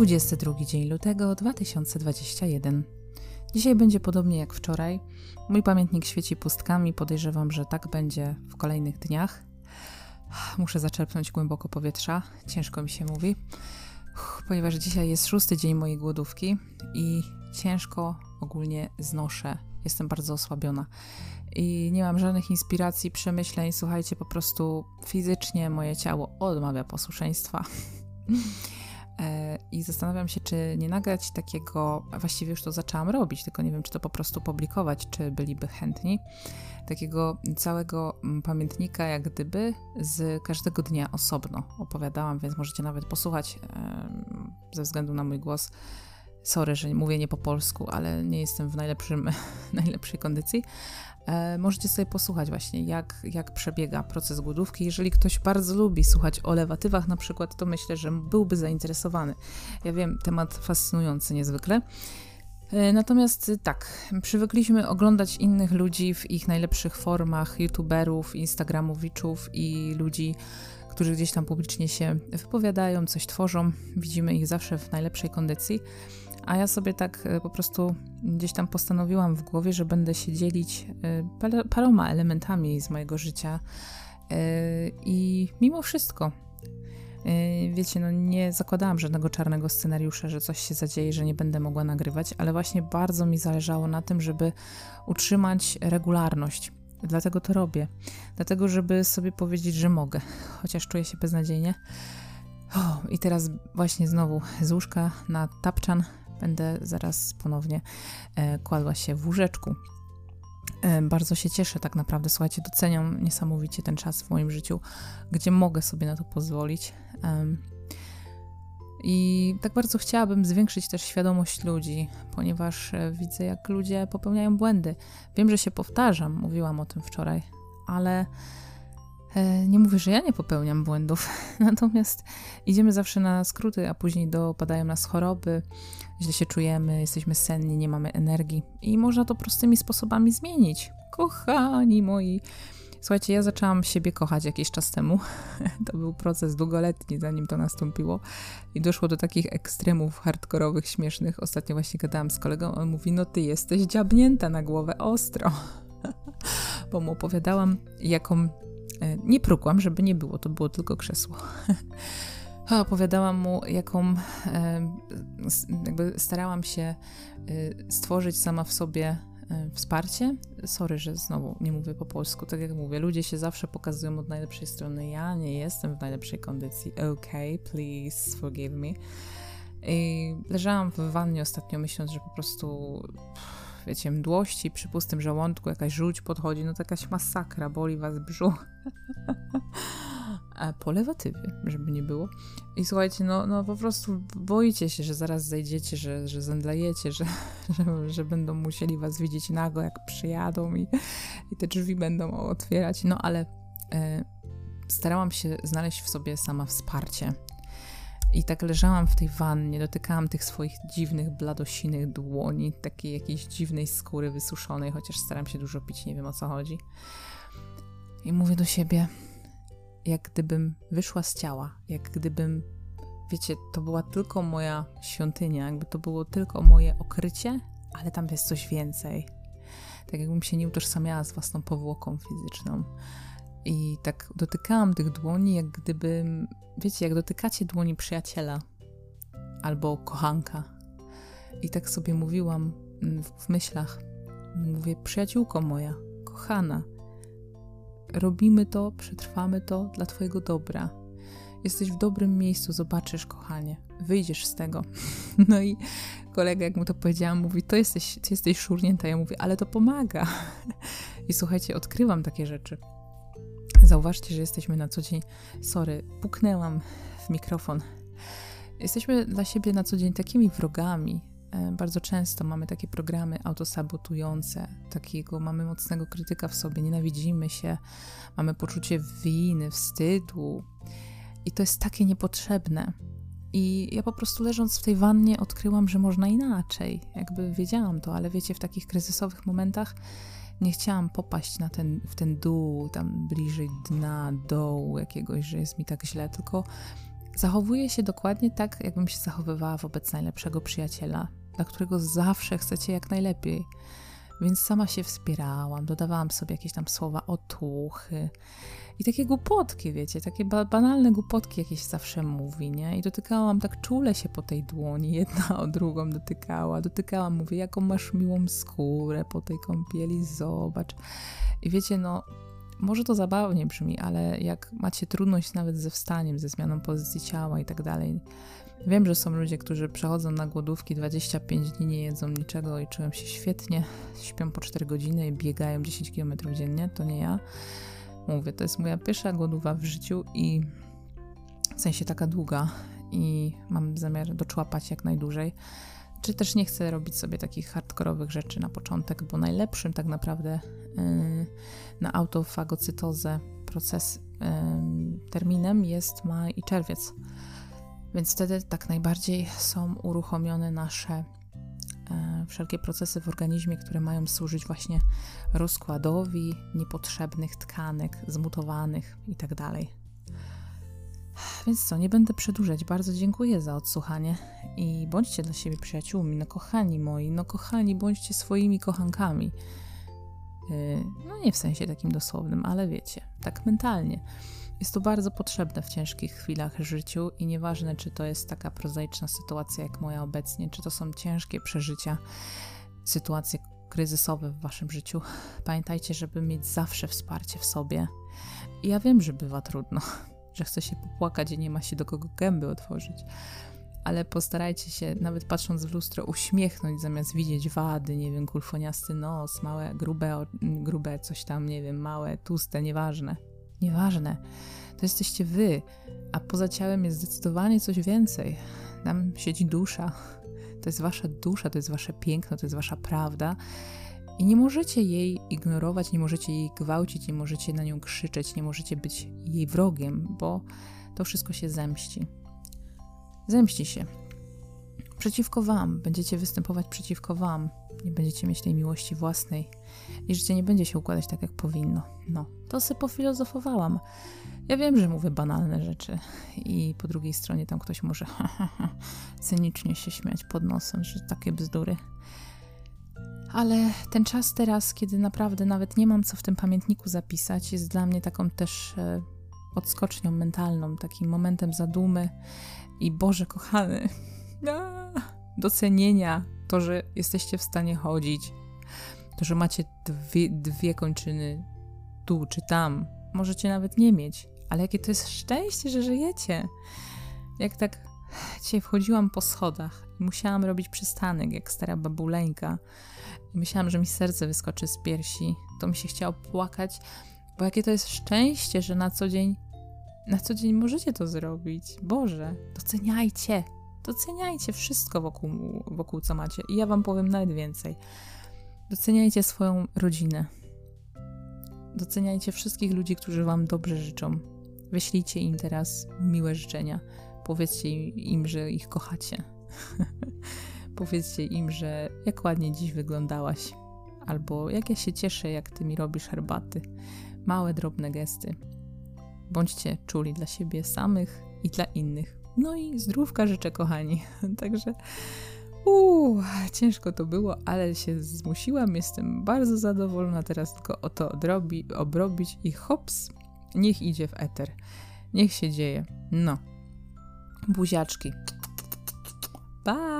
22 dzień lutego 2021. Dzisiaj będzie podobnie jak wczoraj. Mój pamiętnik świeci pustkami, podejrzewam, że tak będzie w kolejnych dniach. Muszę zaczerpnąć głęboko powietrza, ciężko mi się mówi, ponieważ dzisiaj jest szósty dzień mojej głodówki i ciężko ogólnie znoszę. Jestem bardzo osłabiona i nie mam żadnych inspiracji, przemyśleń. Słuchajcie, po prostu fizycznie moje ciało odmawia posłuszeństwa. I zastanawiam się, czy nie nagrać takiego, właściwie już to zaczęłam robić, tylko nie wiem, czy to po prostu publikować, czy byliby chętni, takiego całego mm, pamiętnika, jak gdyby z każdego dnia osobno opowiadałam, więc możecie nawet posłuchać ze względu na mój głos. Sorry, że mówię nie po polsku, ale nie jestem w najlepszym, najlepszej kondycji. E, możecie sobie posłuchać właśnie, jak, jak przebiega proces głodówki. Jeżeli ktoś bardzo lubi słuchać o lewatywach na przykład, to myślę, że byłby zainteresowany. Ja wiem, temat fascynujący niezwykle. E, natomiast y, tak, przywykliśmy oglądać innych ludzi w ich najlepszych formach, youtuberów, instagramowiczów i ludzi, którzy gdzieś tam publicznie się wypowiadają, coś tworzą. Widzimy ich zawsze w najlepszej kondycji. A ja sobie tak e, po prostu gdzieś tam postanowiłam w głowie, że będę się dzielić e, paroma elementami z mojego życia. E, I mimo wszystko, wiecie, no nie zakładałam żadnego czarnego scenariusza, że coś się zadzieje, że nie będę mogła nagrywać, ale właśnie bardzo mi zależało na tym, żeby utrzymać regularność. Dlatego to robię. Dlatego, żeby sobie powiedzieć, że mogę, chociaż czuję się beznadziejnie. O, I teraz właśnie znowu z łóżka na tapczan Będę zaraz ponownie e, kładła się w łóżeczku. E, bardzo się cieszę, tak naprawdę. Słuchajcie, doceniam niesamowicie ten czas w moim życiu, gdzie mogę sobie na to pozwolić. I tak bardzo chciałabym zwiększyć też świadomość ludzi, ponieważ e, widzę, jak ludzie popełniają błędy. Wiem, że się powtarzam, mówiłam o tym wczoraj, ale nie mówię, że ja nie popełniam błędów, natomiast idziemy zawsze na skróty, a później dopadają nas choroby, źle się czujemy, jesteśmy senni, nie mamy energii i można to prostymi sposobami zmienić. Kochani moi, słuchajcie, ja zaczęłam siebie kochać jakiś czas temu. To był proces długoletni, zanim to nastąpiło i doszło do takich ekstremów hardkorowych, śmiesznych. Ostatnio właśnie gadałam z kolegą, on mówi, no ty jesteś dziabnięta na głowę ostro. Bo mu opowiadałam, jaką E, nie prukłam, żeby nie było, to było tylko krzesło. Opowiadałam mu, jaką e, jakby starałam się e, stworzyć sama w sobie wsparcie. Sorry, że znowu nie mówię po polsku. Tak jak mówię, ludzie się zawsze pokazują od najlepszej strony. Ja nie jestem w najlepszej kondycji. Okay, please forgive me. I leżałam w wannie ostatnio, myśląc, że po prostu wiecie, mdłości, przy pustym żołądku jakaś żółć podchodzi, no to jakaś masakra, boli was brzuch. A po lewatywie, żeby nie było. I słuchajcie, no, no po prostu boicie się, że zaraz zejdziecie, że, że zemdlejecie, że, że, że będą musieli was widzieć nago, jak przyjadą i, i te drzwi będą otwierać. No ale e, starałam się znaleźć w sobie sama wsparcie. I tak leżałam w tej wannie, dotykałam tych swoich dziwnych, bladosinych dłoni, takiej jakiejś dziwnej skóry wysuszonej, chociaż staram się dużo pić, nie wiem o co chodzi. I mówię do siebie, jak gdybym wyszła z ciała, jak gdybym, wiecie, to była tylko moja świątynia, jakby to było tylko moje okrycie, ale tam jest coś więcej. Tak jakbym się nie utożsamiała z własną powłoką fizyczną. I tak dotykałam tych dłoni, jak gdybym, wiecie, jak dotykacie dłoni przyjaciela albo kochanka. I tak sobie mówiłam w myślach. Mówię, przyjaciółko moja, kochana, robimy to, przetrwamy to dla Twojego dobra. Jesteś w dobrym miejscu, zobaczysz, kochanie, wyjdziesz z tego. No i kolega, jak mu to powiedziałam, mówi: To jesteś, ty jesteś szurnięta. Ja mówię, ale to pomaga. I słuchajcie, odkrywam takie rzeczy. Zauważcie, że jesteśmy na co dzień. Sorry, puknęłam w mikrofon. Jesteśmy dla siebie na co dzień takimi wrogami. E, bardzo często mamy takie programy autosabotujące, takiego mamy mocnego krytyka w sobie, nienawidzimy się, mamy poczucie winy, wstydu. I to jest takie niepotrzebne. I ja po prostu leżąc w tej wannie odkryłam, że można inaczej. Jakby wiedziałam to, ale wiecie, w takich kryzysowych momentach nie chciałam popaść na ten, w ten dół, tam bliżej dna, dołu jakiegoś, że jest mi tak źle, tylko Zachowuję się dokładnie tak, jakbym się zachowywała wobec najlepszego przyjaciela, dla którego zawsze chcecie jak najlepiej. Więc sama się wspierałam, dodawałam sobie jakieś tam słowa otuchy i takie głupotki, wiecie, takie ba banalne głupotki jakieś zawsze mówi, nie? I dotykałam tak czule się po tej dłoni, jedna o drugą dotykała. Dotykałam, mówię, jaką masz miłą skórę po tej kąpieli, zobacz. I wiecie, no, może to zabawnie brzmi, ale jak macie trudność nawet ze wstaniem, ze zmianą pozycji ciała i tak dalej, Wiem, że są ludzie, którzy przechodzą na głodówki 25 dni, nie jedzą niczego i czują się świetnie, śpią po 4 godziny i biegają 10 km dziennie. To nie ja. Mówię, to jest moja pierwsza głodowa w życiu i w sensie taka długa i mam zamiar doczłapać jak najdłużej. Czy też nie chcę robić sobie takich hardkorowych rzeczy na początek, bo najlepszym tak naprawdę yy, na autofagocytozę proces yy, terminem jest maj i czerwiec. Więc wtedy tak najbardziej są uruchomione nasze e, wszelkie procesy w organizmie, które mają służyć właśnie rozkładowi niepotrzebnych tkanek, zmutowanych itd. Tak Więc co, nie będę przedłużać. Bardzo dziękuję za odsłuchanie i bądźcie dla siebie przyjaciółmi, no kochani moi, no kochani, bądźcie swoimi kochankami. Yy, no nie w sensie takim dosłownym, ale wiecie, tak mentalnie. Jest to bardzo potrzebne w ciężkich chwilach życiu i nieważne, czy to jest taka prozaiczna sytuacja jak moja obecnie, czy to są ciężkie przeżycia, sytuacje kryzysowe w waszym życiu. Pamiętajcie, żeby mieć zawsze wsparcie w sobie. I ja wiem, że bywa trudno, że chce się popłakać i nie ma się do kogo gęby otworzyć. Ale postarajcie się, nawet patrząc w lustro, uśmiechnąć zamiast widzieć wady, nie wiem, kulfoniasty nos, małe, grube, grube coś tam, nie wiem, małe, tłuste, nieważne Nieważne. To jesteście wy, a poza ciałem jest zdecydowanie coś więcej. Tam siedzi dusza. To jest wasza dusza, to jest wasze piękno, to jest wasza prawda. I nie możecie jej ignorować, nie możecie jej gwałcić, nie możecie na nią krzyczeć, nie możecie być jej wrogiem, bo to wszystko się zemści. Zemści się. Przeciwko wam, będziecie występować przeciwko wam, nie będziecie mieć tej miłości własnej i życie nie będzie się układać tak, jak powinno. No, to sobie pofilozofowałam. Ja wiem, że mówię banalne rzeczy i po drugiej stronie tam ktoś może cynicznie się śmiać pod nosem, że takie bzdury. Ale ten czas teraz, kiedy naprawdę nawet nie mam co w tym pamiętniku zapisać, jest dla mnie taką też e, odskocznią mentalną, takim momentem zadumy i Boże kochany, docenienia to, że jesteście w stanie chodzić, to, że macie dwie, dwie kończyny tu czy tam, możecie nawet nie mieć, ale jakie to jest szczęście, że żyjecie. Jak tak dzisiaj wchodziłam po schodach i musiałam robić przystanek, jak stara babuleńka, i myślałam, że mi serce wyskoczy z piersi, to mi się chciało płakać, bo jakie to jest szczęście, że na co dzień, na co dzień możecie to zrobić. Boże, doceniajcie, doceniajcie wszystko wokół, wokół co macie. I ja wam powiem nawet więcej. Doceniajcie swoją rodzinę. Doceniajcie wszystkich ludzi, którzy Wam dobrze życzą. Wyślijcie im teraz miłe życzenia. Powiedzcie im, że ich kochacie. Powiedzcie im, że jak ładnie dziś wyglądałaś. Albo jak ja się cieszę, jak Ty mi robisz herbaty. Małe, drobne gesty. Bądźcie czuli dla siebie samych i dla innych. No i zdrówka życzę, kochani. Także Uuu, ciężko to było, ale się zmusiłam. Jestem bardzo zadowolona. Teraz tylko o to odrobi, obrobić i hops, niech idzie w eter. Niech się dzieje. No. Buziaczki. Pa!